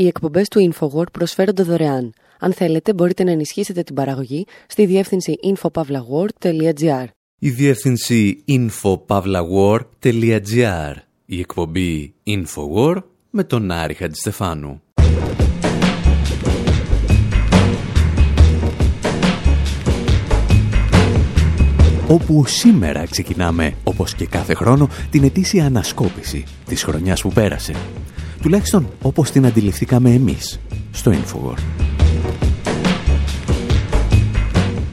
Οι εκπομπές του InfoWord προσφέρονται δωρεάν. Αν θέλετε, μπορείτε να ενισχύσετε την παραγωγή στη διεύθυνση infopavlagor.gr. Η διεύθυνση infopavlagor.gr. Η εκπομπή InfoWord με τον Άρη Χατζηστεφάνου. όπου σήμερα ξεκινάμε, όπως και κάθε χρόνο, την ετήσια ανασκόπηση της χρονιάς που πέρασε. Τουλάχιστον όπως την αντιληφθήκαμε εμείς, στο Infowar.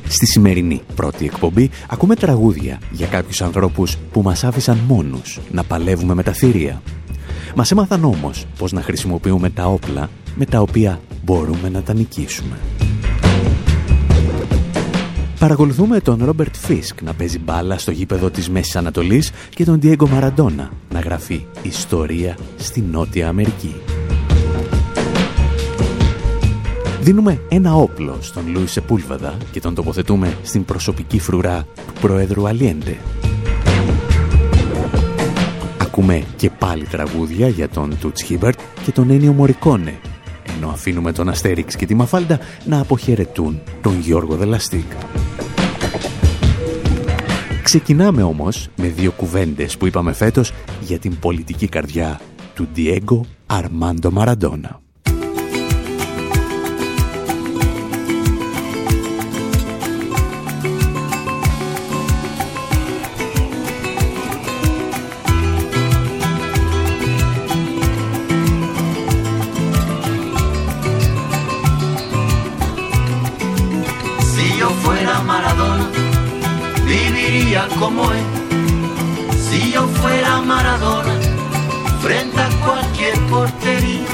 Στη σημερινή πρώτη εκπομπή ακούμε τραγούδια για κάποιους ανθρώπους που μας άφησαν μόνους να παλεύουμε με τα θηρία. Μας έμαθαν όμως πώς να χρησιμοποιούμε τα όπλα με τα οποία μπορούμε να τα νικήσουμε. Παρακολουθούμε τον Ρόμπερτ Φίσκ να παίζει μπάλα στο γήπεδο της Μέσης Ανατολής και τον Διέγκο Μαραντόνα να γράφει ιστορία στη Νότια Αμερική. Δίνουμε ένα όπλο στον Λουίς Σεπούλβεδα και τον τοποθετούμε στην προσωπική φρουρά του Προέδρου Αλιέντε. Ακούμε και πάλι τραγούδια για τον Τουτς Χίμπερτ και τον Ένιο Μορικόνε, ενώ αφήνουμε τον Αστέριξ και τη Μαφάλντα να αποχαιρετούν τον Γιώργο Δελαστίκ. Ξεκινάμε όμως με δύο κουβέντες που είπαμε φέτος για την πολιτική καρδιά του Διέγκο Αρμάντο Μαραντόνα. Como es. Si yo fuera Maradona, frente a cualquier portería,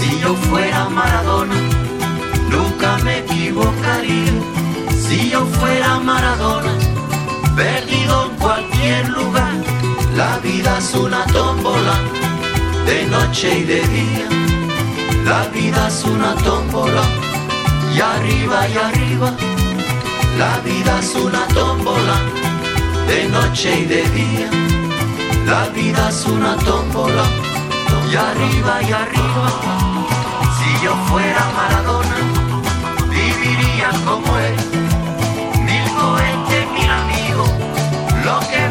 si yo fuera Maradona, nunca me equivocaría. Si yo fuera Maradona, perdido en cualquier lugar, la vida es una tómbola, de noche y de día. La vida es una tómbola, y arriba y arriba, la vida es una tómbola de noche y de día. La vida es una tómbola, y arriba y arriba. Si yo fuera Maradona, viviría como él. Mil cohetes, mil amigos, lo que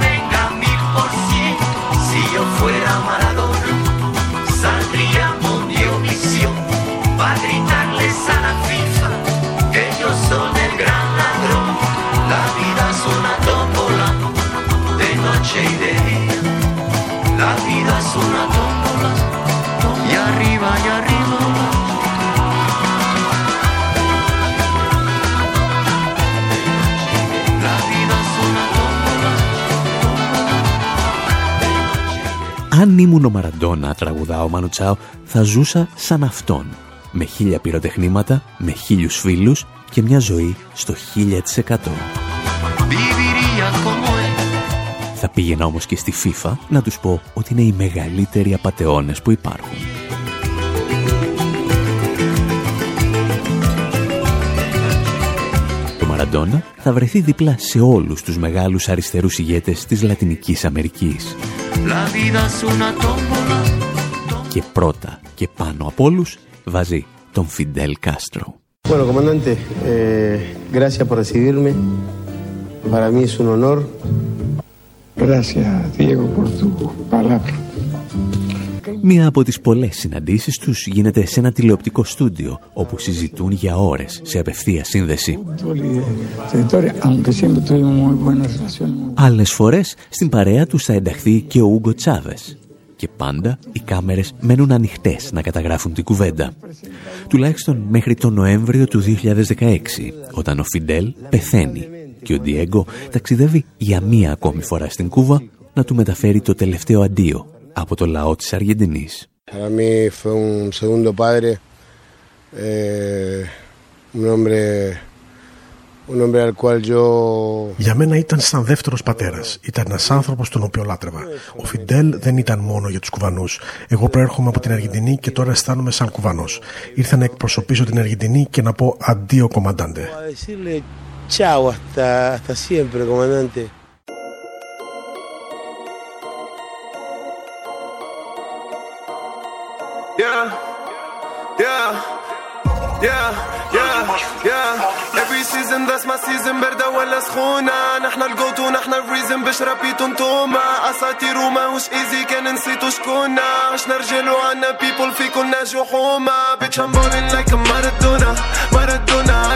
Αν ήμουν ο Μαραντόνα, τραγουδά ο Μανουτσάο, θα ζούσα σαν αυτόν. Με χίλια πυροτεχνήματα, με χίλιους φίλους και μια ζωή στο 1000%. Viviría como él. Θα πήγαινα όμως και στη FIFA να τους πω ότι είναι οι μεγαλύτεροι απατεώνες που υπάρχουν. Το Μαραντόνα θα βρεθεί δίπλα σε όλους τους μεγάλους αριστερούς ηγέτες της Λατινικής Αμερικής. La vida es una tómbola. Και πρώτα και πάνω από όλους βάζει τον Φιντέλ Κάστρο. Bueno, comandante, eh, gracias por recibirme. Para mí es un honor. Gracias, Diego, por tu palabra. Μία από τις πολλές συναντήσεις τους γίνεται σε ένα τηλεοπτικό στούντιο όπου συζητούν για ώρες σε απευθεία σύνδεση. Fútbol y de trayectoria, aunque siempre tuvimos muy buena relación. Άλλες φορές στην παρέα τους θα ενταχθεί και ο Ούγκο Τσάβες. Και πάντα οι κάμερες μένουν ανοιχτές να καταγράφουν την κουβέντα. Τουλάχιστον μέχρι τον Νοέμβριο του 2016, όταν ο Φιντέλ πεθαίνει και ο Ντιέγκο ταξιδεύει για μία ακόμη φορά στην Κούβα να του μεταφέρει το τελευταίο αντίο από το λαό της Αργεντινής. Para mí fue un segundo padre, eh, un hombre, un hombre al cual yo Για μένα ήταν σαν δεύτερος πατέρας. Ήταν ένας άνθρωπος τον οποίο λάτρευα. Ο Φιντέλ δεν ήταν μόνο για τους Κουβανούς. Εγώ προέρχομαι από την Αργεντινή και τώρα αισθάνομαι σαν Κουβανός. Ήρθα να εκπροσωπήσω την Αργεντινή και να πω αντίο κομμαντάντε. Season that's my season باردة ولا سخونة نحنا الجوتو نحنا الريزن باش رابيتو نتوما اساطير وماهوش ايزي كان نسيتو شكونا عشنا رجال وعنا بيبول في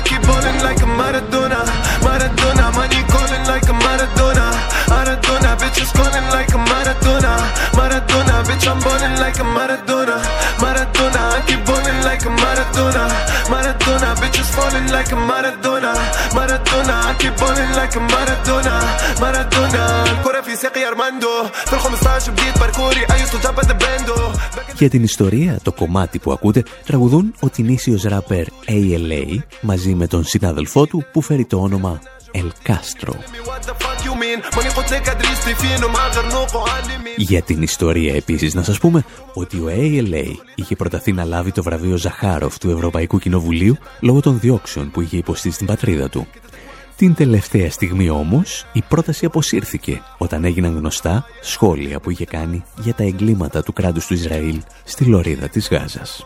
keep balling like a Maradona Maradona money calling like a Maradona Maradona bitch is calling like a Maradona Maradona bitch I'm balling like a Maradona Maradona I keep balling like a Maradona Maradona bitch is falling like a Maradona Maradona I keep balling like a Maradona Maradona الكرة في ساقي أرماندو في ال 15 بديت باركوري أيوتو جابا دباندو Για την ιστορία, το κομμάτι που ακούτε τραγουδούν ο τινήσιος ράπερ ALA μαζί με τον συνάδελφό του που φέρει το όνομα El Castro. Για την ιστορία επίσης να σας πούμε ότι ο ALA είχε προταθεί να λάβει το βραβείο Ζαχάροφ του Ευρωπαϊκού Κοινοβουλίου λόγω των διώξεων που είχε υποστεί στην πατρίδα του. Την τελευταία στιγμή όμως η πρόταση αποσύρθηκε όταν έγιναν γνωστά σχόλια που είχε κάνει για τα εγκλήματα του κράτους του Ισραήλ στη λωρίδα της Γάζας.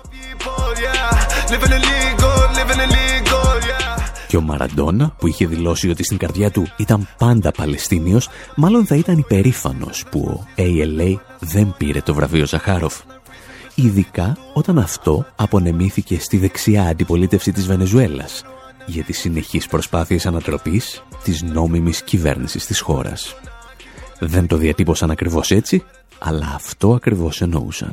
Και ο Μαραντόνα, που είχε δηλώσει ότι στην καρδιά του ήταν πάντα Παλαιστίνιος, μάλλον θα ήταν υπερήφανος που ο ALA δεν πήρε το βραβείο Ζαχάροφ. Ειδικά όταν αυτό απονεμήθηκε στη δεξιά αντιπολίτευση της Βενεζουέλας για τις συνεχείς προσπάθειες ανατροπής της νόμιμης κυβέρνησης της χώρας. Δεν το διατύπωσαν ακριβώς έτσι, αλλά αυτό ακριβώς εννοούσαν.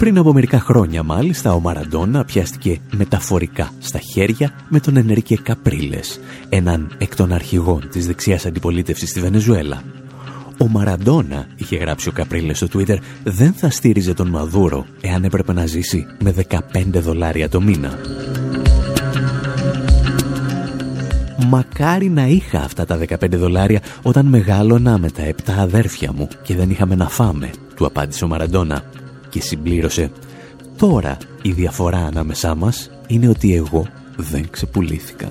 Πριν από μερικά χρόνια μάλιστα ο Μαραντόνα πιάστηκε μεταφορικά στα χέρια με τον Ενερικέ Καπρίλες, έναν εκ των αρχηγών της δεξιάς αντιπολίτευσης στη Βενεζουέλα. Ο Μαραντόνα, είχε γράψει ο Καπρίλες στο Twitter, δεν θα στήριζε τον Μαδούρο εάν έπρεπε να ζήσει με 15 δολάρια το μήνα. Μακάρι να είχα αυτά τα 15 δολάρια όταν μεγάλωνα με τα 7 αδέρφια μου και δεν είχαμε να φάμε, του απάντησε ο Μαραντόνα και συμπλήρωσε «Τώρα η διαφορά ανάμεσά μας είναι ότι εγώ δεν ξεπουλήθηκα».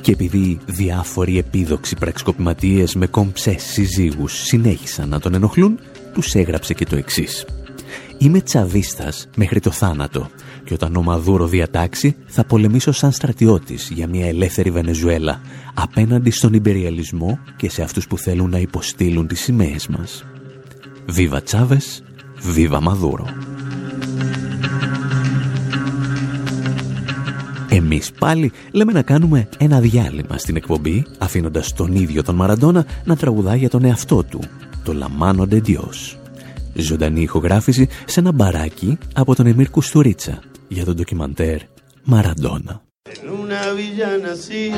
Και επειδή διάφοροι επίδοξοι πραξικοπηματίες με κομψές συζύγους συνέχισαν να τον ενοχλούν, τους έγραψε και το εξής. «Είμαι τσαβίστας μέχρι το θάνατο και όταν ο Μαδούρο διατάξει θα πολεμήσω σαν στρατιώτης για μια ελεύθερη Βενεζουέλα απέναντι στον υπεριαλισμό και σε αυτούς που θέλουν να υποστήλουν τις σημαίες μας. Βίβα Τσάβες, βίβα Μαδούρο. Εμείς πάλι λέμε να κάνουμε ένα διάλειμμα στην εκπομπή, αφήνοντας τον ίδιο τον Μαραντόνα να τραγουδά για τον εαυτό του, το «Λαμάνο Ντεντιός». Ζωντανή ηχογράφηση σε ένα μπαράκι από τον Εμίρ Κουστουρίτσα y a do documentar Maradona. En una villa nací,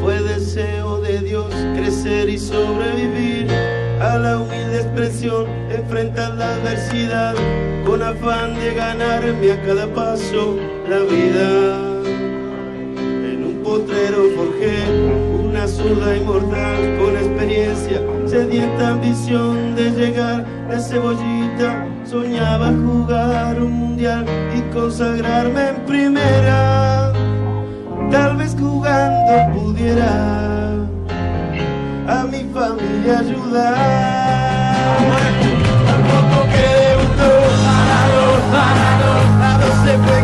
fue deseo de Dios crecer y sobrevivir a la humilde expresión, enfrentar la adversidad con afán de ganarme a cada paso la vida. En un potrero forjé una zurda inmortal con experiencia, sedienta ambición de llegar de cebollita, soñaba jugar un mundial y consagrarme en primera. Tal vez jugando pudiera a mi familia ayudar. Tampoco que debutó, parado, parado, a dos se fue que corrió,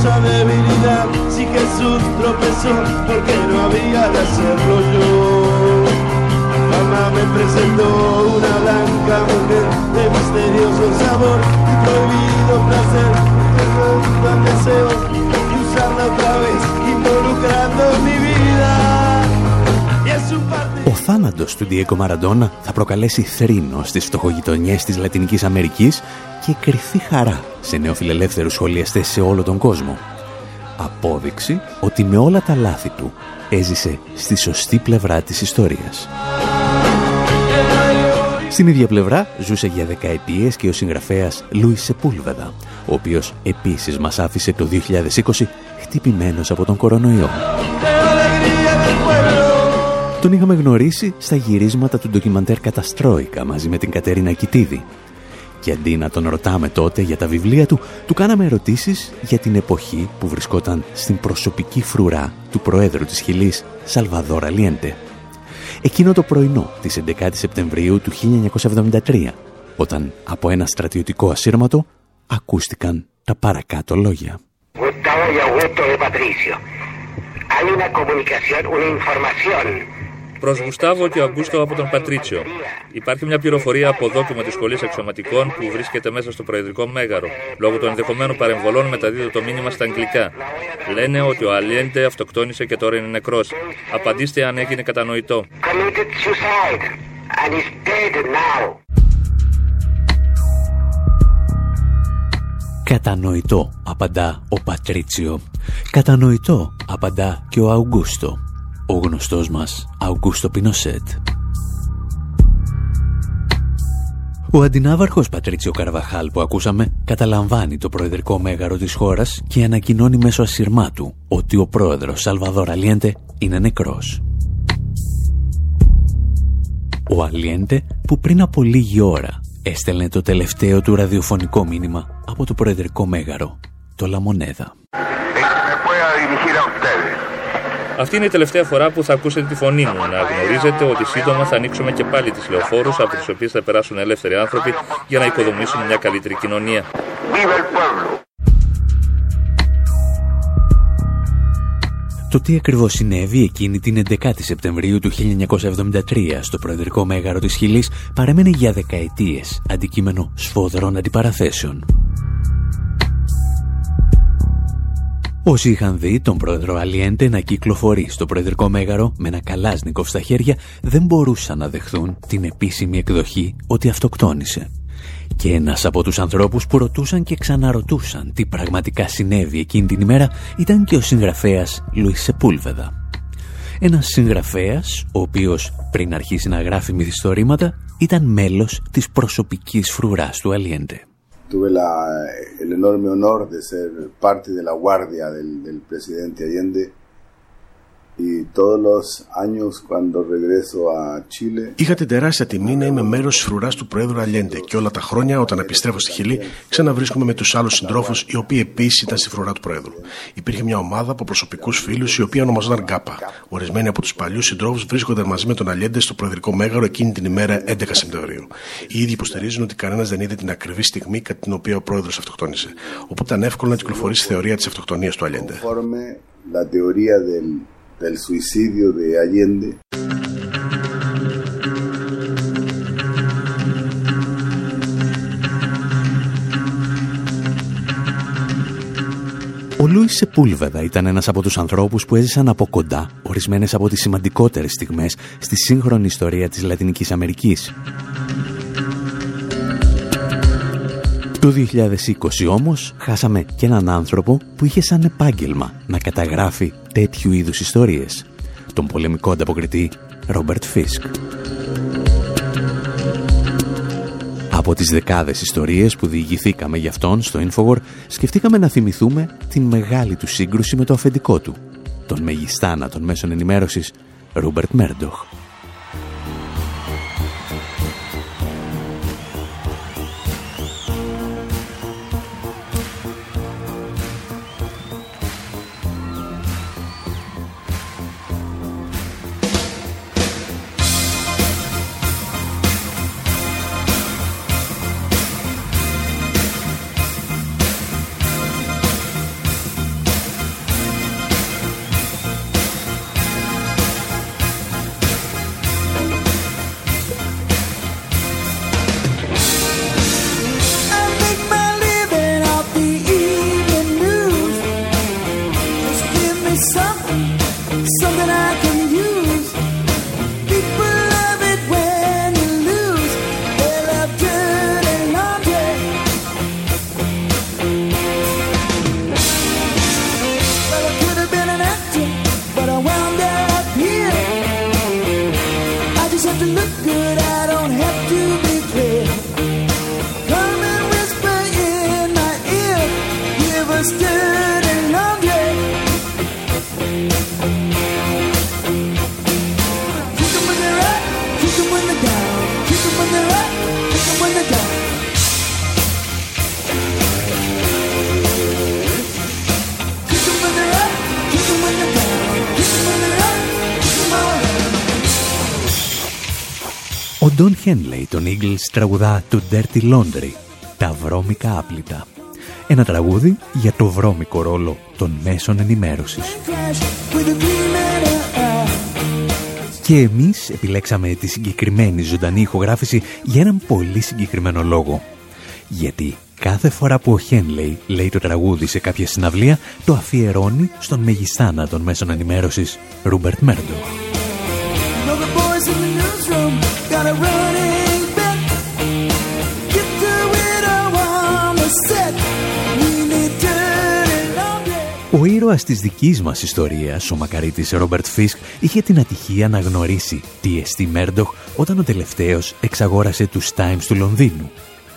curiosa debilidad. Si Jesús tropezó, porque no había de hacerlo yo. Mamá me presentó una blanca mujer de misterioso sabor y prohibido placer. Que rondan deseos y usarla otra vez, involucrando mi vida. Y es un parte. Ο θάνατος του Diego Μαραντόνα θα προκαλέσει θρήνο στις φτωχογειτονιές της Λατινικής Αμερικής και κρυφή χαρά σε νεοφιλελεύθερους σχολιαστές σε όλο τον κόσμο. Απόδειξη ότι με όλα τα λάθη του έζησε στη σωστή πλευρά της ιστορίας. Era Στην ίδια πλευρά ζούσε για δεκαετίες και ο συγγραφέας Λούις Σεπούλβεδα, ο οποίος επίσης μας άφησε το 2020 χτυπημένος από τον κορονοϊό. Τον είχαμε γνωρίσει στα γυρίσματα του ντοκιμαντέρ Καταστρόικα μαζί με την Κατερίνα Κιτίδη. Και αντί να τον ρωτάμε τότε για τα βιβλία του, του κάναμε ερωτήσεις για την εποχή που βρισκόταν στην προσωπική φρουρά του Προέδρου της Χιλής, Σαλβαδόρα Λιέντε. Εκείνο το πρωινό της 11 Σεπτεμβρίου του 1973, όταν από ένα στρατιωτικό ασύρματο ακούστηκαν τα παρακάτω λόγια. Gustavo y Augusto de Patricio. Hay una comunicación, una información. Προς Γουστάβο και Αγκούστο από τον Πατρίτσιο. Υπάρχει μια πληροφορία από δόκιμο της Σχολής Αξιωματικών που βρίσκεται μέσα στο Προεδρικό Μέγαρο. Λόγω των ενδεχομένων παρεμβολών μεταδίδω το μήνυμα στα αγγλικά. Λένε ότι ο Αλιέντε αυτοκτόνησε και τώρα είναι νεκρός. Απαντήστε αν έγινε κατανοητό. Committed suicide. And is dead now. Κατανοητό, απαντά ο Πατρίτσιο. Κατανοητό, απαντά και ο Αουγκούστο. Ο γνωστός μας Αουγκούστο Πινοσέτ. Ο αντινάβαρχος Πατρίτσιο Καρβαχάλ που ακούσαμε καταλαμβάνει το προεδρικό μέγαρο της χώρας και ανακοινώνει μέσω ασυρμάτου ότι ο πρόεδρος Σαλβαδόρ Αλιέντε είναι νεκρός. Ο Αλιέντε που πριν από λίγη ώρα έστελνε το τελευταίο του ραδιοφωνικό μήνυμα από το προεδρικό μέγαρο, το Λαμονέδα. Αυτή είναι η τελευταία φορά που θα ακούσετε τη φωνή μου. Να γνωρίζετε ότι σύντομα θα ανοίξουμε και πάλι τις λεωφόρους από τις οποίες θα περάσουν ελεύθεροι άνθρωποι για να οικοδομήσουν μια καλύτερη κοινωνία. Το τι ακριβώς συνέβη εκείνη την 11η Σεπτεμβρίου του 1973 στο Προεδρικό Μέγαρο της Χιλής παρέμενε για δεκαετίες αντικείμενο σφοδρών αντιπαραθέσεων. Όσοι είχαν δει τον πρόεδρο Αλιέντε να κυκλοφορεί στο προεδρικό μέγαρο με ένα καλάσνικο στα χέρια δεν μπορούσαν να δεχθούν την επίσημη εκδοχή ότι αυτοκτόνησε. Και ένας από τους ανθρώπους που ρωτούσαν και ξαναρωτούσαν τι πραγματικά συνέβη εκείνη την ημέρα ήταν και ο συγγραφέας Λουίς Σεπούλβεδα. Ένας συγγραφέας, ο οποίος πριν αρχίσει να γράφει μυθιστορήματα, ήταν μέλος της προσωπικής φρουράς του Αλιέντε. Tuve la, el enorme honor de ser parte de la guardia del, del presidente Allende y todos los años cuando regreso a Chile Είχα την τεράστια τιμή να είμαι μέρος της φρουράς του Πρόεδρου Αλιέντε και όλα τα χρόνια όταν επιστρέφω στη Χιλή ξαναβρίσκομαι με τους άλλους συντρόφους οι οποίοι επίσης ήταν στη φρουρά του Πρόεδρου. Υπήρχε μια ομάδα από προσωπικούς φίλους η οποία ονομαζόταν Γκάπα. Ορισμένοι από τους παλιούς συντρόφους βρίσκονταν μαζί με τον Αλιέντε στο Προεδρικό Μέγαρο εκείνη την ημέρα 11 Σεπτεμβρίου. Οι ίδιοι υποστηρίζουν ότι κανένας δεν είδε την ακριβή στιγμή κατά την οποία ο Πρόεδρος αυτοκτόνησε. Οπότε ήταν εύκολο να κυκλοφορήσει η θεωρία της αυτοκτονίας του Αλιέντε. conforme la teoría del, del suicidio de Allende Ο Λούις Σεπούλβεδα ήταν ένας από τους ανθρώπους που έζησαν από κοντά ορισμένες από τις σημαντικότερες στιγμές στη σύγχρονη ιστορία της Λατινικής Αμερικής. Το 2020 όμως χάσαμε και έναν άνθρωπο που είχε σαν επάγγελμα να καταγράφει τέτοιου είδους ιστορίες. Τον πολεμικό ανταποκριτή Ρόμπερτ Φίσκ. Από τις δεκάδες ιστορίες που διηγηθήκαμε για αυτόν στο Infowar, σκεφτήκαμε να θυμηθούμε την μεγάλη του σύγκρουση με το αφεντικό του, τον μεγιστάνα των μέσων ενημέρωσης, Ρούμπερτ Μέρντοχ. Ντόν Χένλεϊ των Eagles τραγουδά το Dirty Laundry, τα βρώμικα άπλυτα. Ένα τραγούδι για το βρώμικο ρόλο των μέσων ενημέρωσης. Και εμείς επιλέξαμε τη συγκεκριμένη ζωντανή ηχογράφηση για έναν πολύ συγκεκριμένο λόγο. Γιατί κάθε φορά που ο Χένλεϊ λέει το τραγούδι σε κάποια συναυλία, το αφιερώνει στον μεγιστάνα των μέσων ενημέρωσης, Ρούμπερτ Μέρντο. Ήρωας της δικής μας ιστορίας, ο μακαρίτης Ρόμπερτ Φίσκ, είχε την ατυχία να γνωρίσει τι εστί Μέρντοχ όταν ο τελευταίος εξαγόρασε τους Times του Λονδίνου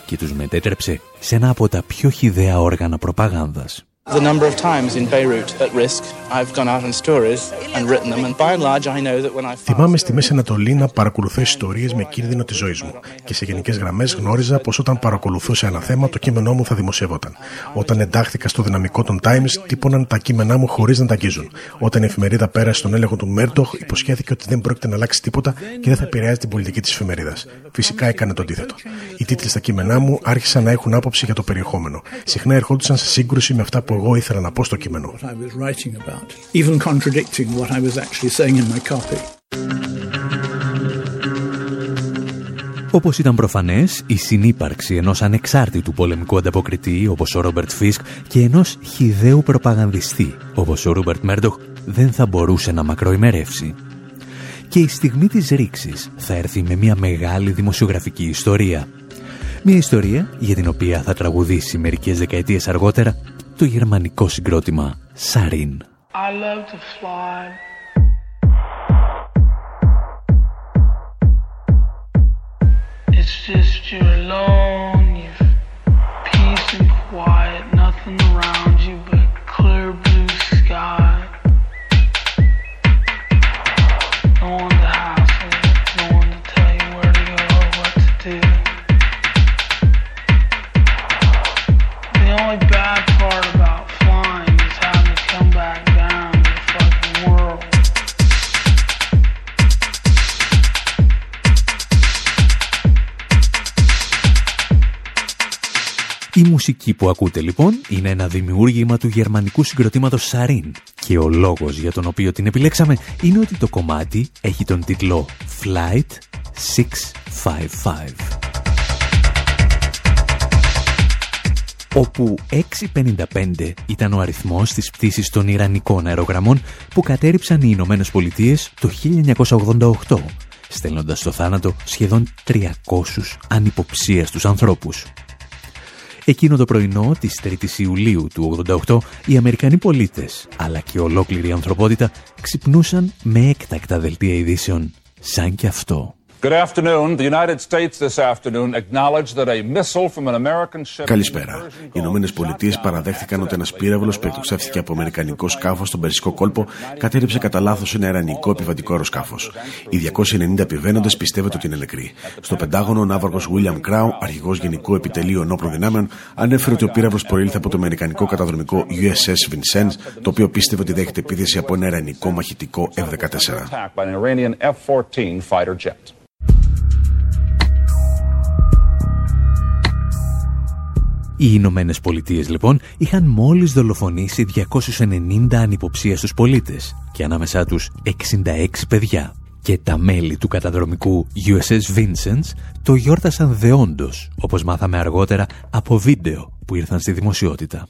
και τους μετέτρεψε σε ένα από τα πιο χιδέα όργανα προπαγάνδας. The number of times in Beirut at risk, I've gone out on stories and written them, and by and large I know that when I. Θυμάμαι στη Μέση Ανατολή να παρακολουθώ ιστορίες με κίνδυνο της ζωής μου. Και σε γενικές γραμμές γνώριζα πως όταν παρακολουθούσα ένα θέμα, το κείμενό μου θα δημοσιεύονταν. Όταν εντάχθηκα στο δυναμικό των Times, τύπωναν τα κείμενά μου χωρίς να τα αγγίζουν. Όταν η εφημερίδα πέρασε στον έλεγχο του Μέρτοχ, υποσχέθηκε ότι δεν πρόκειται να αλλάξει τίποτα και δεν θα επηρεάζει την πολιτική της εφημερίδας. Φυσικά έκανε το αντίθετο. Οι τίτλοι στα κείμενά μου άρχισαν να έχουν άποψη για το περιεχόμενο. Συχνά ερχόντουσαν σε σύγκρουση με αυτά που εγώ ήθελα να πω στο κείμενο. Όπως ήταν προφανές, η συνύπαρξη ενός ανεξάρτητου πολεμικού ανταποκριτή όπως ο Ρόμπερτ Φίσκ και ενός χιδαίου προπαγανδιστή όπως ο Ρούμπερτ Μέρντοχ δεν θα μπορούσε να μακροημερεύσει. Και η στιγμή της ρήξης θα έρθει με μια μεγάλη δημοσιογραφική ιστορία. Μια ιστορία για την οποία θα τραγουδήσει μερικές δεκαετίες αργότερα το γερμανικό συγκρότημα Sarin. I love to fly. It's just you alone, you've peace and quiet, nothing around μουσική που ακούτε λοιπόν είναι ένα δημιούργημα του γερμανικού συγκροτήματος Σαρίν και ο λόγος για τον οποίο την επιλέξαμε είναι ότι το κομμάτι έχει τον τίτλο Flight 655 όπου 6.55 ήταν ο αριθμός της πτήσης των Ιρανικών αερογραμμών που κατέριψαν οι Ηνωμένες Πολιτείες το 1988, στέλνοντας στο θάνατο σχεδόν 300 ανυποψίαστους ανθρώπους. Εκείνο το πρωινό της 3ης Ιουλίου του 88, οι Αμερικανοί πολίτες, αλλά και ολόκληρη η ανθρωπότητα, ξυπνούσαν με έκτακτα δελτία ειδήσεων, σαν και αυτό. Καλησπέρα. Οι Ηνωμένες Πολιτείες παραδέχθηκαν ότι ένας πύραυλος που εκτοξεύθηκε από αμερικανικό σκάφος στον Περσικό κόλπο κατέριψε κατά λάθος ένα ιρανικό επιβατικό αεροσκάφος. Οι 290 επιβαίνοντες πιστεύετε ότι είναι νεκροί. Στο Πεντάγωνο, ο ναύαρχος William Crow, αρχηγός Γενικού Επιτελείου Ενόπλων Δυνάμεων, ανέφερε ότι ο πύραυλος προήλθε από το αμερικανικό καταδρομικό USS Vincennes, το οποίο πίστευε ότι δέχεται επίθεση από ένα ιρανικό μαχητικό F-14. Οι Ηνωμένες Πολιτείες λοιπόν είχαν μόλις δολοφονήσει 290 ανυποψίαστους πολίτες και ανάμεσά τους 66 παιδιά. Και τα μέλη του καταδρομικού USS Vincennes το γιόρτασαν δεόντως, όπως μάθαμε αργότερα από βίντεο που ήρθαν στη δημοσιότητα.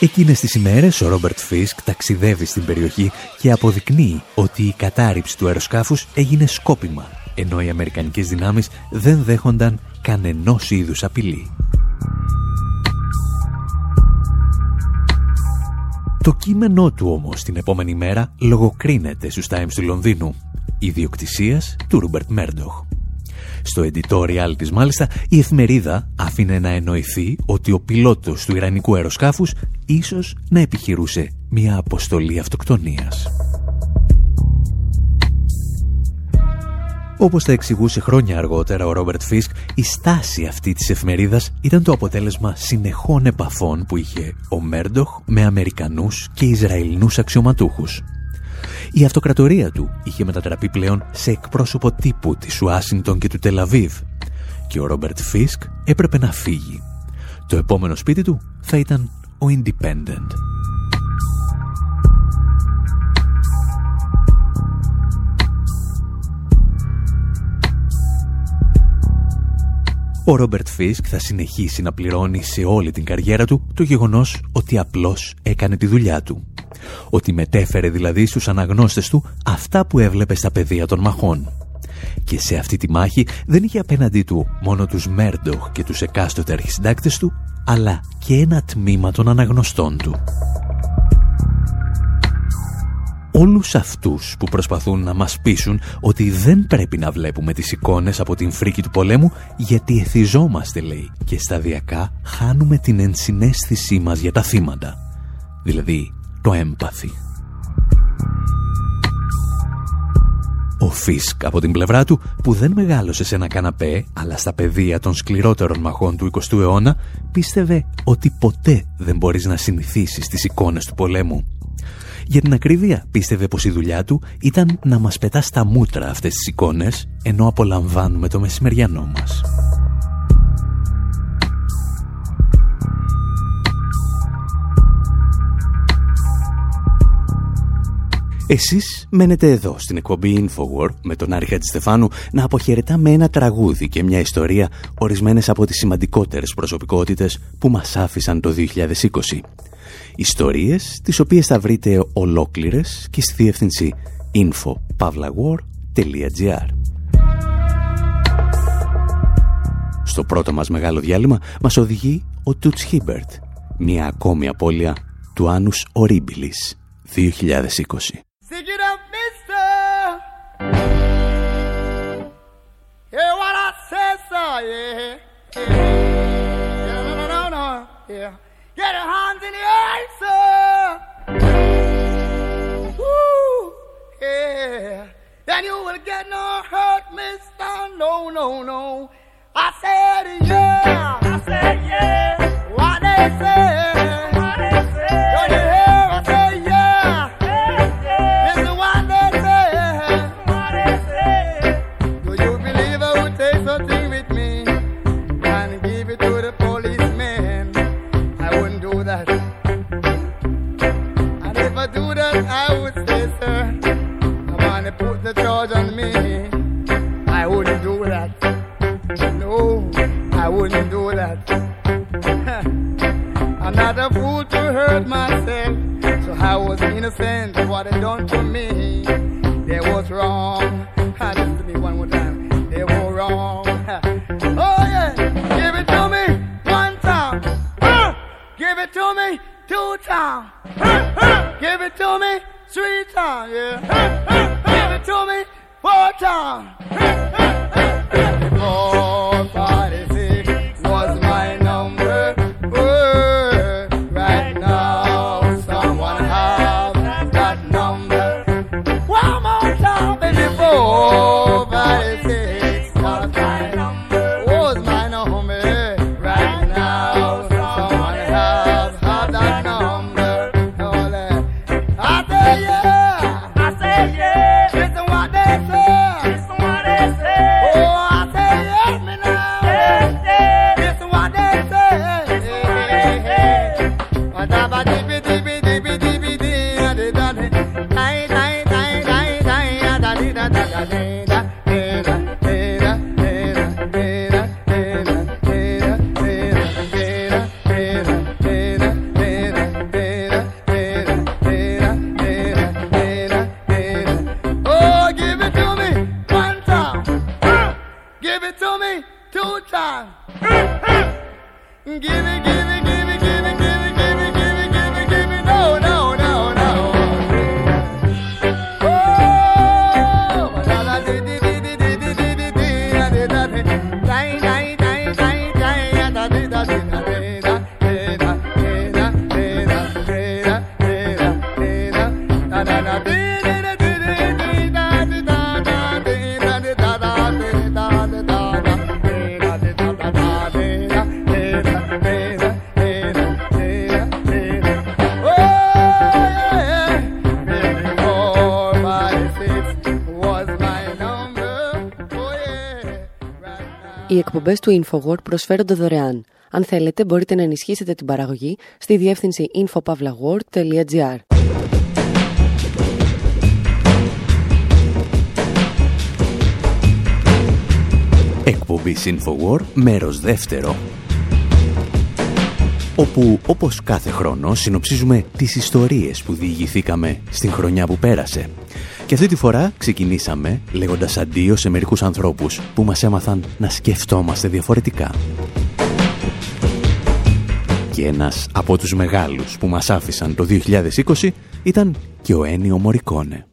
Εκείνες τις ημέρες ο Ρόμπερτ Φίσκ ταξιδεύει στην περιοχή και αποδεικνύει ότι η κατάρριψη του αεροσκάφους έγινε σκόπιμα, ενώ οι Αμερικανικές δυνάμεις δεν δέχονταν κανενός είδους απειλή. Το κείμενό του όμως την επόμενη μέρα λογοκρίνεται στους Times του Λονδίνου, ιδιοκτησίας του Ρούμπερτ Μέρντοχ. Στο editorial της μάλιστα η εφημερίδα άφηνε να εννοηθεί ότι ο πιλότος του Ιρανικού αεροσκάφους ίσως να επιχειρούσε μια αποστολή αυτοκτονίας. Όπως τα εξηγούσε χρόνια αργότερα ο Ρόμπερτ Φίσκ, η στάση αυτή της εφημερίδας ήταν το αποτέλεσμα συνεχών επαφών που είχε ο Μέρντοχ με Αμερικανούς και Ισραηλινούς αξιωματούχους. Η αυτοκρατορία του είχε μετατραπεί πλέον σε εκπρόσωπο τύπου της Ουάσινγκτον και του Τελαβίβ και ο Ρόμπερτ Φίσκ έπρεπε να φύγει. Το επόμενο σπίτι του θα ήταν ο Independent. Ο Ρόμπερτ Φίσκ θα συνεχίσει να πληρώνει σε όλη την καριέρα του το γεγονός ότι απλώς έκανε τη δουλειά του. Ότι μετέφερε δηλαδή στους αναγνώστες του αυτά που έβλεπε στα πεδία των μαχών. Και σε αυτή τη μάχη δεν είχε απέναντί του μόνο τους Μέρντοχ και τους εκάστοτε αρχισυντάκτες του, αλλά και ένα τμήμα των αναγνωστών του όλους αυτούς που προσπαθούν να μας πείσουν ότι δεν πρέπει να βλέπουμε τις εικόνες από την φρίκη του πολέμου γιατί εθιζόμαστε, λέει, και σταδιακά χάνουμε την ενσυναίσθησή μας για τα θύματα. Δηλαδή, το έμπαθι. Ο Φίσκ από την πλευρά του, που δεν μεγάλωσε σε ένα καναπέ, αλλά στα πεδία των σκληρότερων μαχών του 20ου αιώνα, πίστευε ότι ποτέ δεν μπορείς να συνηθίσεις τις εικόνες του πολέμου για την ακρίβεια, πίστευε πως η δουλειά του ήταν να μας πετά στα μούτρα αυτές τις εικόνες, ενώ απολαμβάνουμε το μεσημεριανό μας. Εσείς μένετε εδώ στην εκπομπή Infowar με τον Άρη Χατζηστεφάνου να αποχαιρετά με ένα τραγούδι και μια ιστορία ορισμένες από τις σημαντικότερες προσωπικότητες που μας άφησαν το 2020. Ιστορίες τις οποίες θα βρείτε ολόκληρες και στη διεύθυνση info.pavlawar.gr Στο πρώτο μας μεγάλο διάλειμμα μας οδηγεί ο Τούτς Χίμπερτ, μια ακόμη απώλεια του Άνους Ορίμπιλης 2020. Yeah. no, no, no, no, yeah. Get your hands in the air, sir. Woo, yeah. Then you will get no hurt, mister. No, no, no. I said yeah. I said yeah. What they say. What they say. That. I'm not a fool to hurt myself. So I was innocent what they done to me. They was wrong. Οι εκπομπές του InfoWord προσφέρονται δωρεάν. Αν θέλετε, μπορείτε να ενισχύσετε την παραγωγή στη διεύθυνση infopavlagor.gr. Εκπομπή InfoWord, μέρος δεύτερο. Όπου, όπως κάθε χρόνο, συνοψίζουμε τις ιστορίες που διηγηθήκαμε στην χρονιά που πέρασε. Και αυτή τη φορά ξεκινήσαμε λέγοντας αντίο σε μερικούς ανθρώπους που μας έμαθαν να σκεφτόμαστε διαφορετικά. Και ένας από τους μεγάλους που μας άφησαν το 2020 ήταν και ο Ένιο Μωρικόνε.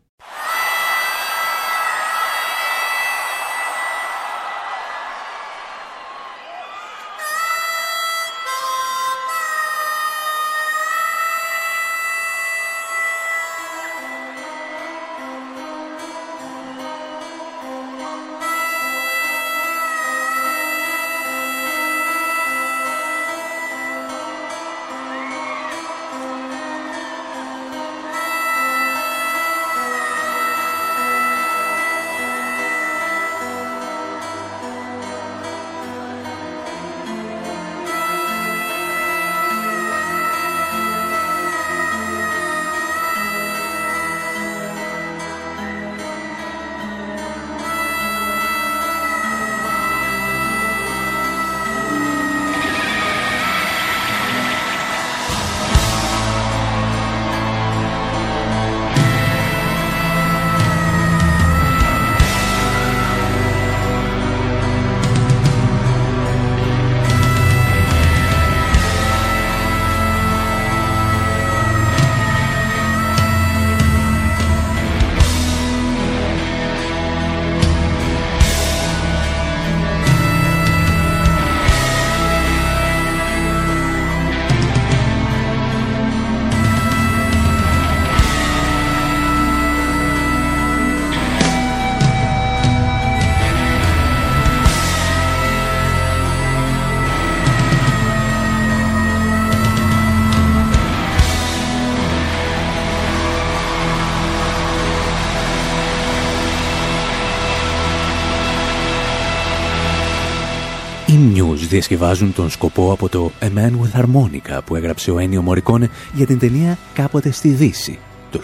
Διασκευάζουν τον σκοπό από το A Man with Harmonica που έγραψε ο Ένιο Μωρικόνε για την ταινία «Κάποτε στη Δύση» το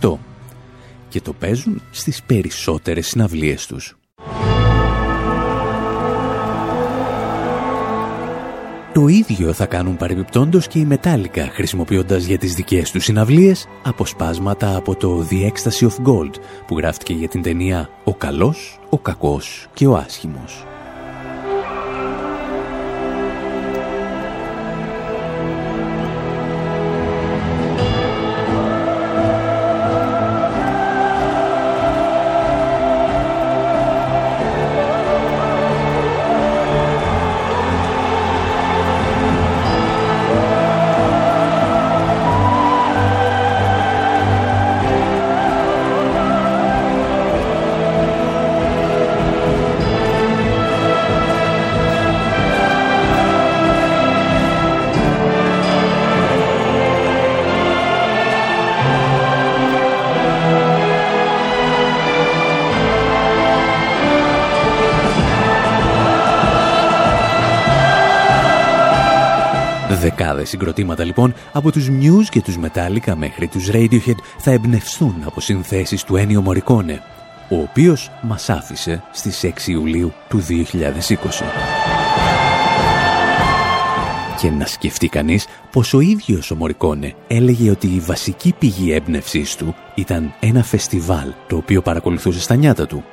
1968 και το παίζουν στις περισσότερες συναυλίες τους. Το ίδιο θα κάνουν παρεμπιπτόντως και οι Metallica χρησιμοποιώντας για τις δικές τους συναυλίες αποσπάσματα από το The Ecstasy of Gold που γράφτηκε για την ταινία «Ο καλός, ο κακός και ο άσχημος». Συγκροτήματα λοιπόν από τους Muse και τους Metallica μέχρι τους Radiohead θα εμπνευστούν από συνθέσεις του Ennio Morricone, ο οποίος μας άφησε στις 6 Ιουλίου του 2020. Και να σκεφτεί κανείς πως ο ίδιος ο Μωρικόνε έλεγε ότι η βασική πηγή έμπνευσής του ήταν ένα φεστιβάλ το οποίο παρακολουθούσε στα νιάτα του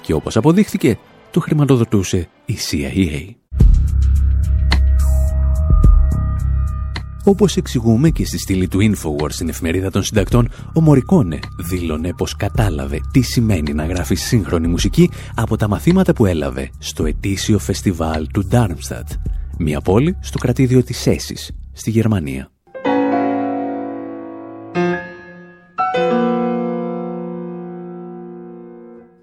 και όπως αποδείχθηκε το χρηματοδοτούσε η CIA. Όπως εξηγούμε και στη στήλη του Infowars στην εφημερίδα των συντακτών, ο Μωρικόνε δήλωνε πως κατάλαβε τι σημαίνει να γράφει σύγχρονη μουσική από τα μαθήματα που έλαβε στο ετήσιο φεστιβάλ του Darmstadt, μια πόλη στο κρατήδιο της Έσης, στη Γερμανία.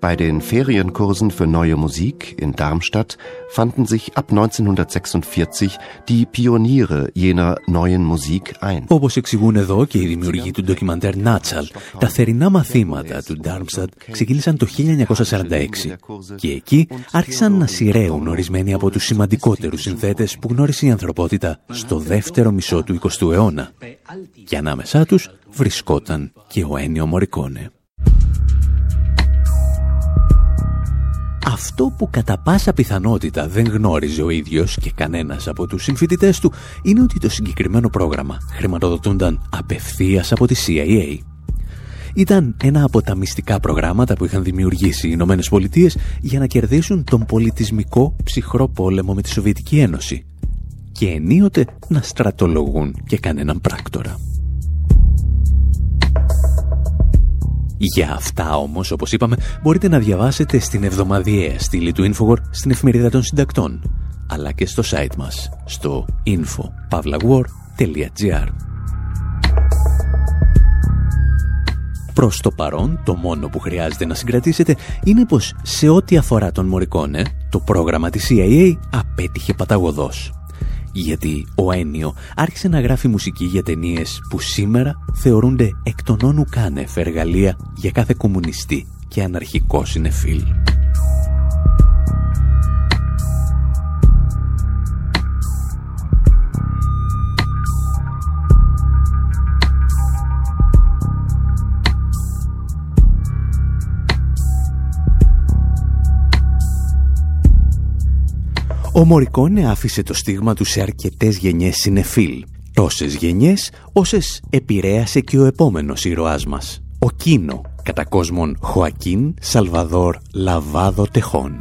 Bei den Ferienkursen für neue Musik in Darmstadt fanden sich ab 1946 die Pioniere jener neuen Musik ein. Όπως εξηγούν εδώ και οι δημιουργοί του ντοκιμαντέρ Νάτσαλ, τα θερινά μαθήματα του Darmstadt ξεκίνησαν το 1946 και εκεί άρχισαν να σειραίουν ορισμένοι από τους σημαντικότερους συνθέτες που γνώρισε η ανθρωπότητα στο δεύτερο μισό του 20ου αιώνα. Και ανάμεσά τους βρισκόταν και ο Ένιο Μωρικόνε. Αυτό που κατά πάσα πιθανότητα δεν γνώριζε ο ίδιος και κανένας από τους συμφοιτητές του είναι ότι το συγκεκριμένο πρόγραμμα χρηματοδοτούνταν απευθείας από τη CIA. Ήταν ένα από τα μυστικά προγράμματα που είχαν δημιουργήσει οι Ηνωμένες Πολιτείες για να κερδίσουν τον πολιτισμικό ψυχρό πόλεμο με τη Σοβιετική Ένωση και ενίοτε να στρατολογούν και κανέναν πράκτορα. Για αυτά όμως, όπως είπαμε, μπορείτε να διαβάσετε στην εβδομαδιαία στήλη του Infowar στην εφημερίδα των συντακτών, αλλά και στο site μας, στο info.pavlawar.gr. Προς το παρόν, το μόνο που χρειάζεται να συγκρατήσετε είναι πως σε ό,τι αφορά τον Μωρικόνε, το πρόγραμμα της CIA απέτυχε παταγωδός γιατί ο Ένιο άρχισε να γράφει μουσική για ταινίες που σήμερα θεωρούνται εκ των όνου κάνευ εργαλεία για κάθε κομμουνιστή και αναρχικό συνεφίλ. Ο Μωρικόνε άφησε το στίγμα του σε αρκετές γενιές συνεφίλ. Τόσες γενιές όσες επηρέασε και ο επόμενος ήρωάς μας. Ο Κίνο, κατά κόσμον Χωακίν Σαλβαδόρ Λαβάδο Τεχών.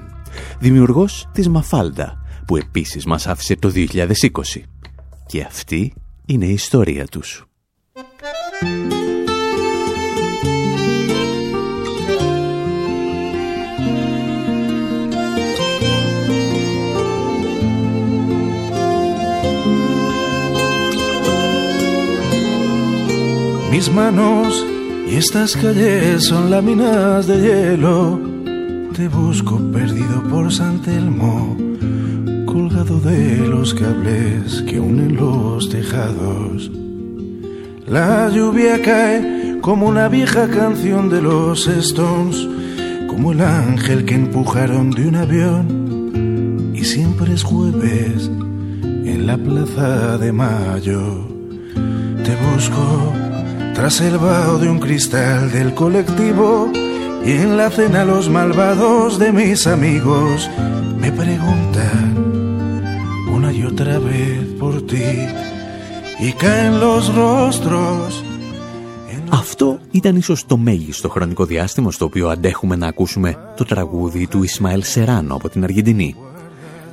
Δημιουργός της Μαφάλντα, που επίσης μας άφησε το 2020. Και αυτή είναι η ιστορία τους. Mis manos y estas calles son láminas de hielo. Te busco perdido por San Telmo, colgado de los cables que unen los tejados. La lluvia cae como una vieja canción de los Stones, como el ángel que empujaron de un avión. Y siempre es jueves en la plaza de Mayo. Te busco tras el vaho de un cristal del colectivo y en la cena los malvados de mis amigos me preguntan una y otra vez por ti y caen los rostros Αυτό ήταν ίσως το μέγιστο χρονικό διάστημα στο οποίο αντέχουμε να ακούσουμε το τραγούδι του Ισμαήλ Σεράνο από την Αργεντινή.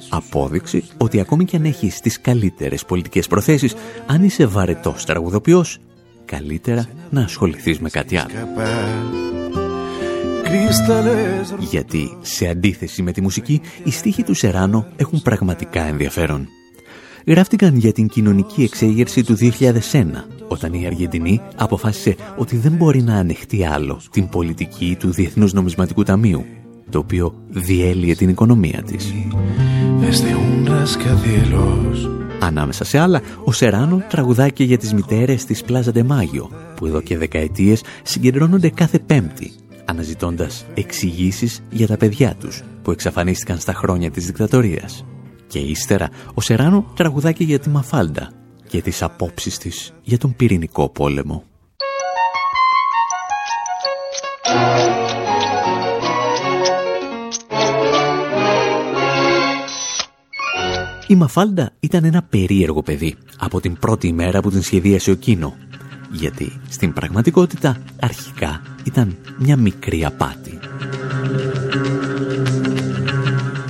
Απόδειξη ότι ακόμη και αν έχεις τις καλύτερες πολιτικές προθέσεις, αν είσαι βαρετός τραγουδοποιός, καλύτερα να ασχοληθείς με κάτι άλλο. Γιατί, σε αντίθεση με τη μουσική, οι στίχοι του Σεράνο έχουν πραγματικά ενδιαφέρον. Γράφτηκαν για την κοινωνική εξέγερση του 2001, όταν η Αργεντινή αποφάσισε ότι δεν μπορεί να ανεχτεί άλλο την πολιτική του Διεθνούς Νομισματικού Ταμείου, το οποίο διέλυε την οικονομία της. Ανάμεσα σε άλλα, ο Σεράνο τραγουδάει και για τις μητέρες της Πλάζα Ντεμάγιο, που εδώ και δεκαετίες συγκεντρώνονται κάθε πέμπτη, αναζητώντας εξηγήσεις για τα παιδιά τους, που εξαφανίστηκαν στα χρόνια της δικτατορίας. Και ύστερα, ο Σεράνο τραγουδάει και για τη Μαφάλντα και τις απόψεις της για τον πυρηνικό πόλεμο. Η Μαφάλντα ήταν ένα περίεργο παιδί από την πρώτη ημέρα που την σχεδίασε ο Κίνο. Γιατί στην πραγματικότητα αρχικά ήταν μια μικρή απάτη.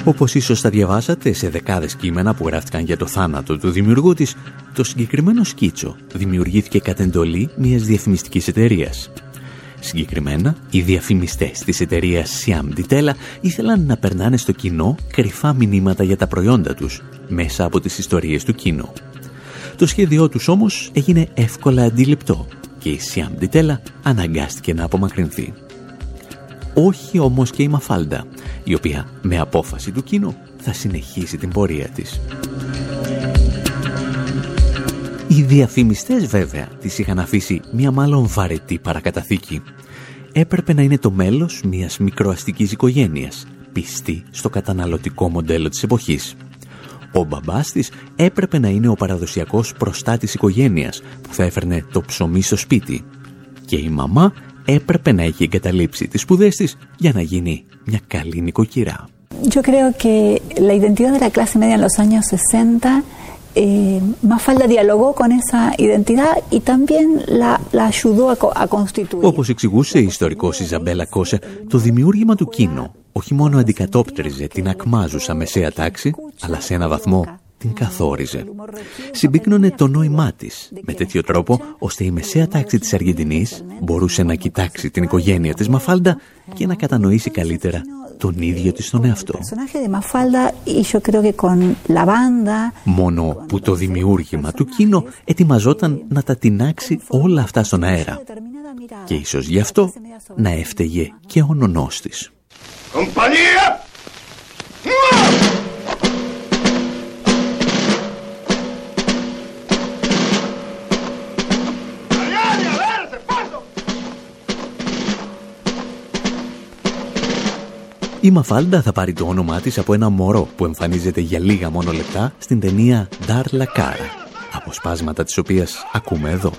Όπως ίσως θα διαβάσατε σε δεκάδες κείμενα που γράφτηκαν για το θάνατο του δημιουργού της, το συγκεκριμένο σκίτσο δημιουργήθηκε κατ' εντολή μιας διαφημιστικής εταιρείας Συγκεκριμένα, οι διαφημιστές της εταιρείας Siam Ditella ήθελαν να περνάνε στο κοινό κρυφά μηνύματα για τα προϊόντα τους μέσα από τις ιστορίες του κοινού. Το σχέδιό τους όμως έγινε εύκολα αντιληπτό και η Siam Ditella αναγκάστηκε να απομακρυνθεί. όχι όμως και η Μαφάλντα, η οποία με απόφαση του κοινού θα συνεχίσει την πορεία της. Οι διαφημιστές βέβαια της είχαν αφήσει μια μάλλον βαρετή παρακαταθήκη. Έπρεπε να είναι το μέλος μιας μικροαστικής οικογένειας, πιστή στο καταναλωτικό μοντέλο της εποχής. Ο μπαμπάς της έπρεπε να είναι ο παραδοσιακός προστάτης οικογένειας που θα έφερνε το ψωμί στο σπίτι. Και η μαμά έπρεπε να έχει εγκαταλείψει τις σπουδές της για να γίνει μια καλή νοικοκυρά. Yo creo que la identidad de la clase media en los años 60 eh, Mafalda dialogó con esa identidad y también la, la ayudó a, a constituir. Όπως εξηγούσε η ιστορικός Ιζαμπέλα Κόσε, το δημιούργημα του Κίνο όχι μόνο αντικατόπτριζε την ακμάζουσα μεσαία τάξη, αλλά σε ένα βαθμό την καθόριζε. Συμπίκνωνε το νόημά της με τέτοιο τρόπο ώστε η μεσαία τάξη της Αργεντινής μπορούσε να κοιτάξει την οικογένεια της Μαφάλντα και να κατανοήσει καλύτερα τον ίδιο της τον εαυτό. Μόνο που το δημιούργημα του Κίνο ετοιμαζόταν να τα τεινάξει όλα αυτά στον αέρα. Και ίσως γι' αυτό να έφταιγε και ο νονός της. ¡Compañía! Η Μαφάλντα θα πάρει το όνομά της από ένα μωρό που εμφανίζεται για λίγα μόνο λεπτά στην ταινία «Dar la Cara», αποσπάσματα της οποίας ακούμε εδώ.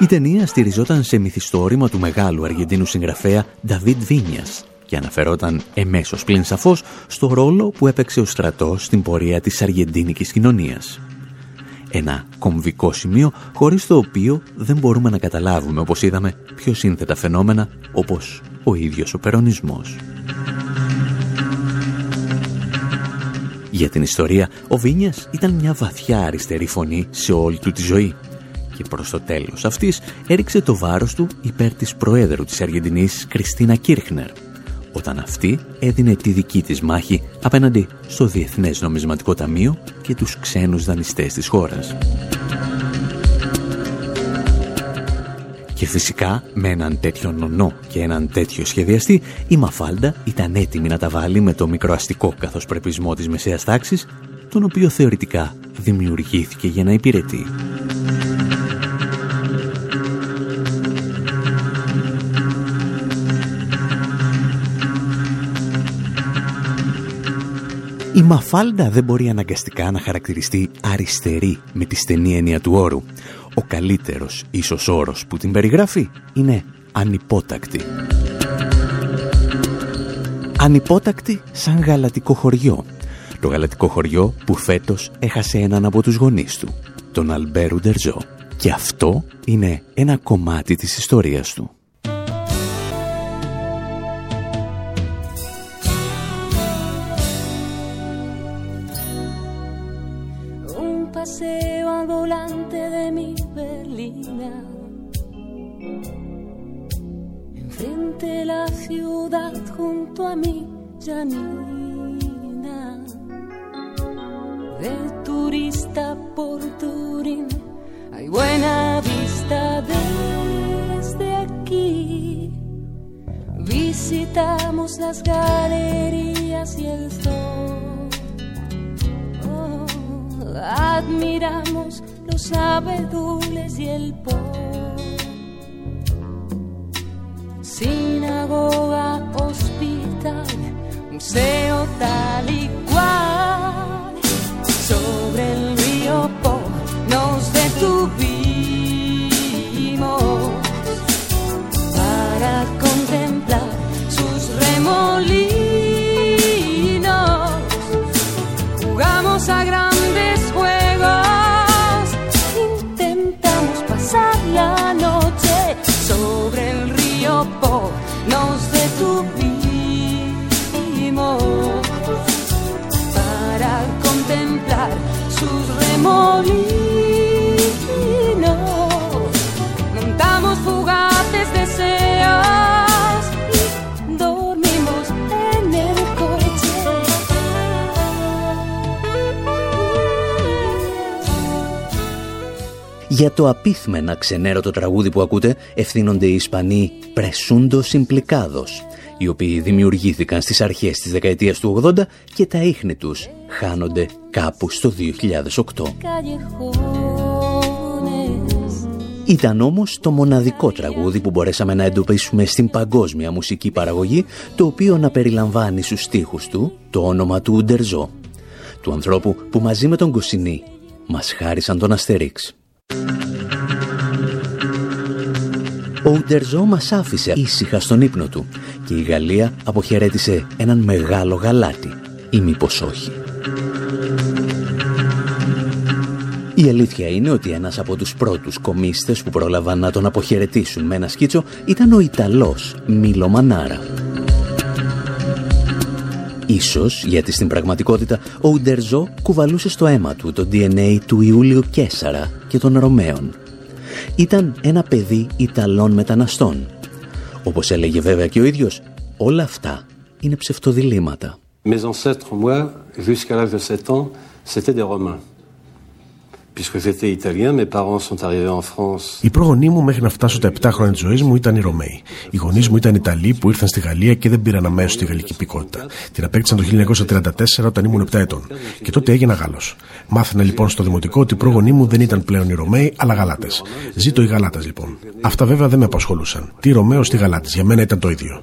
Η ταινία στηριζόταν σε μυθιστόρημα του μεγάλου Αργεντίνου συγγραφέα Νταβίτ Βίνιας και αναφερόταν εμέσως πλην σαφώς στο ρόλο που έπαιξε ο στρατός στην πορεία της αργεντίνικης κοινωνίας. Ένα κομβικό σημείο χωρίς το οποίο δεν μπορούμε να καταλάβουμε, όπως είδαμε, πιο σύνθετα φαινόμενα όπως ο ίδιος ο περονισμός. Για την ιστορία, ο Βίνιας ήταν μια βαθιά αριστερή φωνή σε όλη του τη ζωή και προς το τέλος αυτής έριξε το βάρος του υπέρ της Προέδρου της Αργεντινής Κριστίνα Κίρχνερ όταν αυτή έδινε τη δική της μάχη απέναντι στο Διεθνές Νομισματικό Ταμείο και τους ξένους δανειστές της χώρας. Και φυσικά με έναν τέτοιο νονό και έναν τέτοιο σχεδιαστή η Μαφάλντα ήταν έτοιμη να τα βάλει με το μικροαστικό καθώς πρεπισμό της μεσαίας τάξης τον οποίο θεωρητικά δημιουργήθηκε για να υπηρετεί. Η Μαφάλντα δεν μπορεί αναγκαστικά να χαρακτηριστεί αριστερή με τη στενή έννοια του όρου. Ο καλύτερος ίσως όρος που την περιγράφει είναι ανυπότακτη. Ανυπότακτη σαν γαλατικό χωριό. Το γαλατικό χωριό που φέτος έχασε έναν από τους γονείς του, τον Αλμπέρου Ντερζό. Και αυτό είναι ένα κομμάτι της ιστορίας του. Junto a mi Janina. De turista por Turín hay buena vista desde aquí. Visitamos las galerías y el sol. Admiramos los abedules y el po sinagoga, hospital, museo tal y cual. Sobre el río Po nos detuvimos para contemplar sus remolinos. Για το απίθμενα ξενέρωτο τραγούδι που ακούτε ευθύνονται οι Ισπανοί «Πρεσούντο Συμπλικάδος» οι οποίοι δημιουργήθηκαν στις αρχές της δεκαετίας του 80 και τα ίχνη τους χάνονται κάπου στο 2008. Ήταν όμως το μοναδικό τραγούδι που μπορέσαμε να εντοπίσουμε στην παγκόσμια μουσική παραγωγή, το οποίο να περιλαμβάνει στους στίχους του το όνομα του Ούντερζό, του ανθρώπου που μαζί με τον Κοσινή μας χάρισαν τον Αστερίξ. Ο Ούντερζό μας άφησε ήσυχα στον ύπνο του και η Γαλλία αποχαιρέτησε έναν μεγάλο γαλάτι, ή μήπως όχι. Η αλήθεια είναι ότι ένας από τους πρώτους κομίστες που πρόλαβαν να τον αποχαιρετήσουν με ένα σκίτσο ήταν ο Ιταλός Μίλο Μανάρα. Ίσως γιατί στην πραγματικότητα ο Ουντέρζο κουβαλούσε στο αίμα του το DNA του Ιούλιο Κέσαρα και των Ρωμαίων. Ήταν ένα παιδί Ιταλών μεταναστών. Όπως έλεγε βέβαια και ο ίδιος, όλα αυτά είναι ψευτοδιλήμματα. Mes ancêtres, moi, jusqu'à l'âge de 7 ans, c'était des Romains. Οι πρόγονοί μου μέχρι να φτάσω τα 7 χρόνια της ζωής μου ήταν οι Ρωμαίοι. Οι γονείς μου ήταν Ιταλοί που ήρθαν στη Γαλλία και δεν πήραν αμέσως τη γαλλική υπηκότητα. Την απέκτησαν το 1934 όταν ήμουν 7 ετών. Και τότε έγινα Γάλλος. Μάθαινα λοιπόν στο δημοτικό ότι οι πρόγονοί μου δεν ήταν πλέον οι Ρωμαίοι, αλλά Γαλάτες. Ζήτω οι Γαλάτες λοιπόν. Αυτά βέβαια δεν με απασχολούσαν. Τι Ρωμαίο, τι Γαλάτες. Για μένα ήταν το ίδιο.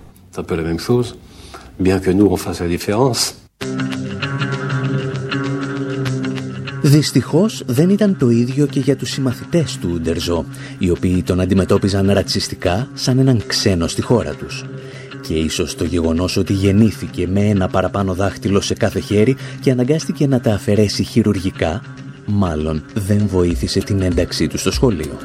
Δυστυχώς δεν ήταν το ίδιο και για τους συμμαθητές του Ντερζό, οι οποίοι τον αντιμετώπιζαν ρατσιστικά σαν έναν ξένο στη χώρα τους. Και ίσως το γεγονός ότι γεννήθηκε με ένα παραπάνω δάχτυλο σε κάθε χέρι και αναγκάστηκε να τα αφαιρέσει χειρουργικά, μάλλον δεν βοήθησε την ένταξή του στο σχολείο.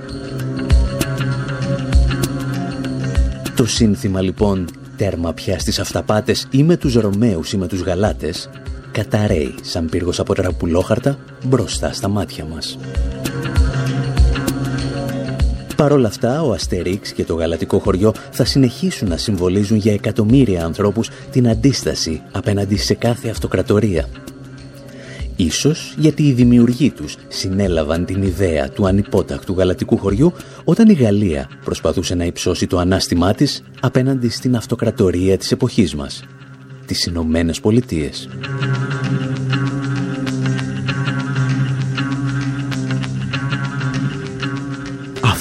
Το σύνθημα λοιπόν «Τέρμα πια στις αυταπάτες ή με τους Ρωμαίους ή με τους Γαλάτες» καταραίει σαν πύργος από τραπουλόχαρτα μπροστά στα μάτια μας. Παρ' όλα αυτά, ο Αστερίξ και το γαλατικό χωριό θα συνεχίσουν να συμβολίζουν για εκατομμύρια ανθρώπους την αντίσταση απέναντι σε κάθε αυτοκρατορία. Ίσως γιατί οι δημιουργοί τους συνέλαβαν την ιδέα του ανυπότακτου γαλατικού χωριού όταν η Γαλλία προσπαθούσε να υψώσει το ανάστημά της απέναντι στην αυτοκρατορία της εποχής μας, τις Ηνωμένες Πολιτείες.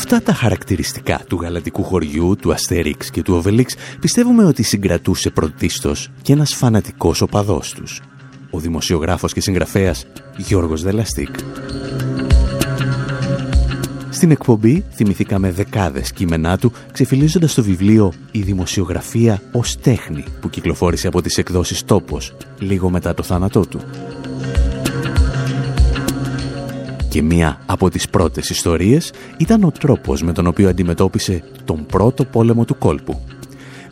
Αυτά τα χαρακτηριστικά του γαλατικού χωριού, του Αστερίξ και του Οβελίξ πιστεύουμε ότι συγκρατούσε πρωτίστως και ένας φανατικός οπαδός τους, ο δημοσιογράφος και συγγραφέας Γιώργος Δελαστίκ. Στην εκπομπή θυμηθήκαμε δεκάδες κείμενά του ξεφυλίζοντας το βιβλίο «Η δημοσιογραφία ως τέχνη» που κυκλοφόρησε από τις εκδόσεις «Τόπος» λίγο μετά το θάνατό του. Και μία από τις πρώτες ιστορίες ήταν ο τρόπος με τον οποίο αντιμετώπισε τον πρώτο πόλεμο του κόλπου.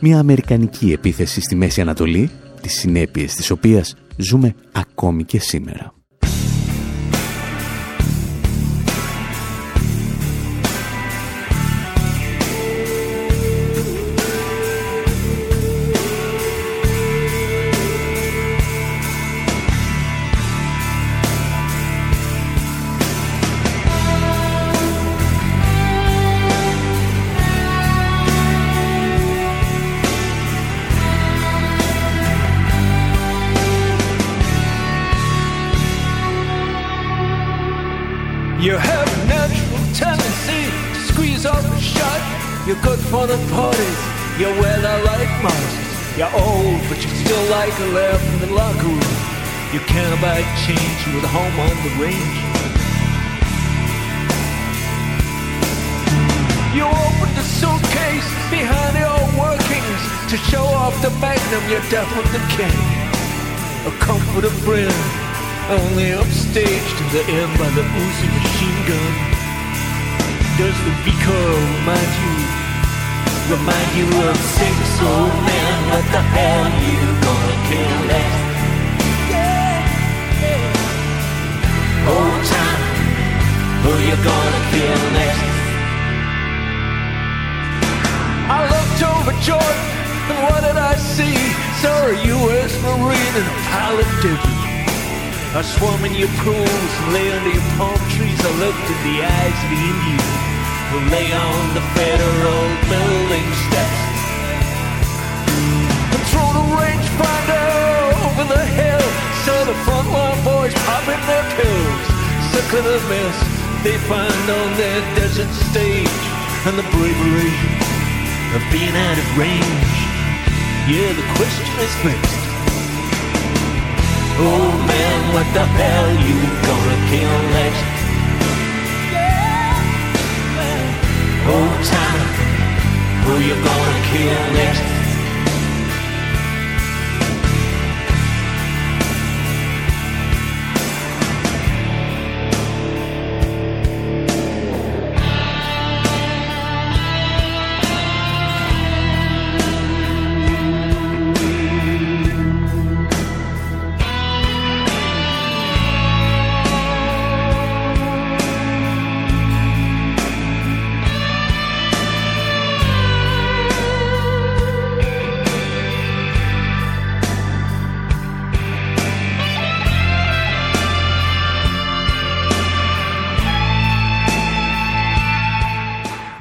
Μια αμερικανική επίθεση στη Μέση Ανατολή, τις συνέπειες της οποίας ζούμε ακόμη και σήμερα. right and left in the locker room. You can't buy change with home on the range. You open the suitcase behind your workings to show off the magnum you're deaf on the king. A comforter friend, only upstaged in the end by the Uzi machine gun. Does the beaker remind you remind you of six old men. What the hell you gonna been left. Yeah. Old time, who you gonna kill next? I looked over Jordan, and what did I see? Saw a U.S. Marine and a pile of debris. I swam in your pools and lay under your palm trees. I looked at the eyes of the Indian who lay on the federal building steps. Rangefinder over the hill. Saw the front line boys popping their pills. Sick of the mess they find on their desert stage. And the bravery of being out of range. Yeah, the question is fixed. Oh man, what the hell you gonna kill next? Oh time, who you gonna kill next?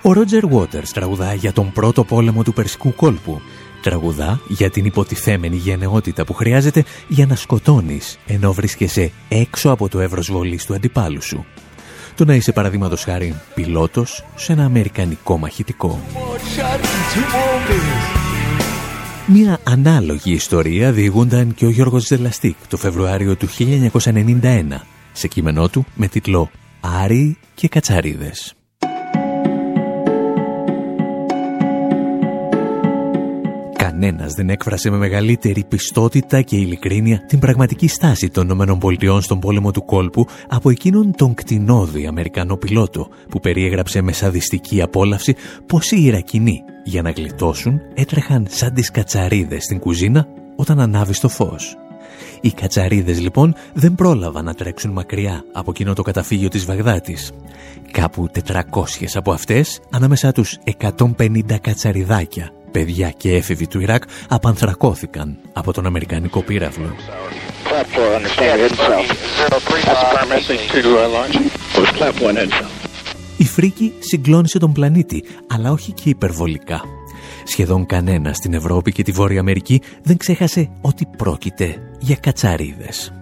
Ο Ρότζερ Waters τραγουδά για τον πρώτο πόλεμο του Περσικού κόλπου. Τραγουδά για την υποτιθέμενη γενναιότητα που χρειάζεται για να σκοτώνεις ενώ βρίσκεσαι έξω από το εύρος βολής του αντιπάλου σου. Το να είσαι παραδείγματος χάρη πιλότος σε ένα αμερικανικό μαχητικό. Μια ανάλογη ιστορία διηγούνταν και ο Γιώργος Ζελαστίκ το Φεβρουάριο του 1991 σε κείμενό του με τίτλο «Άρη και Κατσαρίδες». Κανένας δεν έκφρασε με μεγαλύτερη πιστότητα και ειλικρίνεια την πραγματική στάση των ΗΠΑ στον πόλεμο του κόλπου από εκείνον τον κτηνόδη Αμερικανό πιλότο που περιέγραψε με σαδιστική απόλαυση πως οι Ιρακινοί για να γλιτώσουν έτρεχαν σαν τις κατσαρίδες στην κουζίνα όταν ανάβει το φως. Οι κατσαρίδες λοιπόν δεν πρόλαβαν να τρέξουν μακριά από εκείνο το καταφύγιο της Βαγδάτης. Κάπου 400 από αυτές, ανάμεσά τους 150 κατσαριδάκια, παιδιά και έφηβοι του Ιράκ απανθρακώθηκαν από τον Αμερικανικό πύραυλο. Η φρίκη συγκλώνησε τον πλανήτη, αλλά όχι και υπερβολικά. Σχεδόν κανένα στην Ευρώπη και τη Βόρεια Αμερική δεν ξέχασε ότι πρόκειται για κατσαρίδες.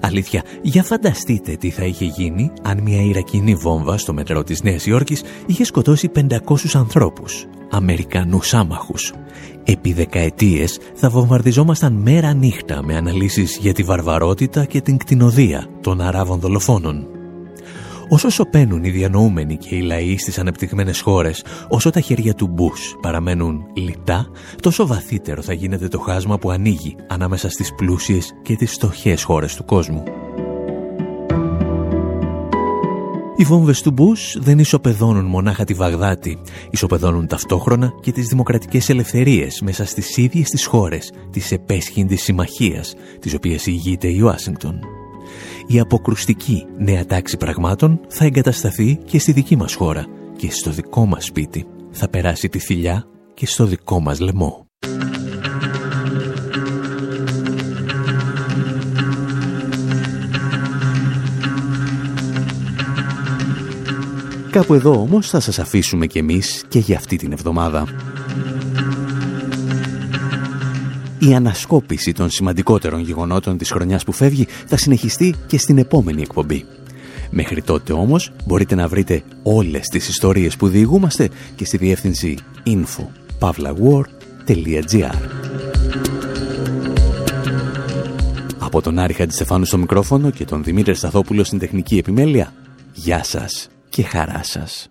Αλήθεια, για φανταστείτε τι θα είχε γίνει αν μια Ιρακινή βόμβα στο μετρό της Νέας Υόρκης είχε σκοτώσει 500 ανθρώπους, Αμερικανούς άμαχους. Επί δεκαετίες θα βομβαρδιζόμασταν μέρα νύχτα με αναλύσεις για τη βαρβαρότητα και την κτηνοδία των Αράβων δολοφόνων. Όσο σωπαίνουν οι διανοούμενοι και οι λαοί στις ανεπτυγμένες χώρες, όσο τα χέρια του Μπούς παραμένουν λιτά, τόσο βαθύτερο θα γίνεται το χάσμα που ανοίγει ανάμεσα στις πλούσιες και τις φτωχές χώρες του κόσμου. Οι βόμβες του Μπούς δεν ισοπεδώνουν μονάχα τη Βαγδάτη, ισοπεδώνουν ταυτόχρονα και τις δημοκρατικές ελευθερίες μέσα στις ίδιες τις χώρες της επέσχυντης συμμαχίας, τις οποίες ηγείται η Ουάσιγκτον η αποκρουστική νέα τάξη πραγμάτων θα εγκατασταθεί και στη δική μας χώρα και στο δικό μας σπίτι. Θα περάσει τη θηλιά και στο δικό μας λαιμό. Κάπου εδώ όμως θα σας αφήσουμε κι εμείς και για αυτή την εβδομάδα η ανασκόπηση των σημαντικότερων γεγονότων της χρονιάς που φεύγει θα συνεχιστεί και στην επόμενη εκπομπή. Μέχρι τότε όμως μπορείτε να βρείτε όλες τις ιστορίες που διηγούμαστε και στη διεύθυνση info.pavlawar.gr Από τον Άρη Χαντιστεφάνου στο μικρόφωνο και τον Δημήτρη Σταθόπουλο στην τεχνική επιμέλεια, γεια σας και χαρά σας.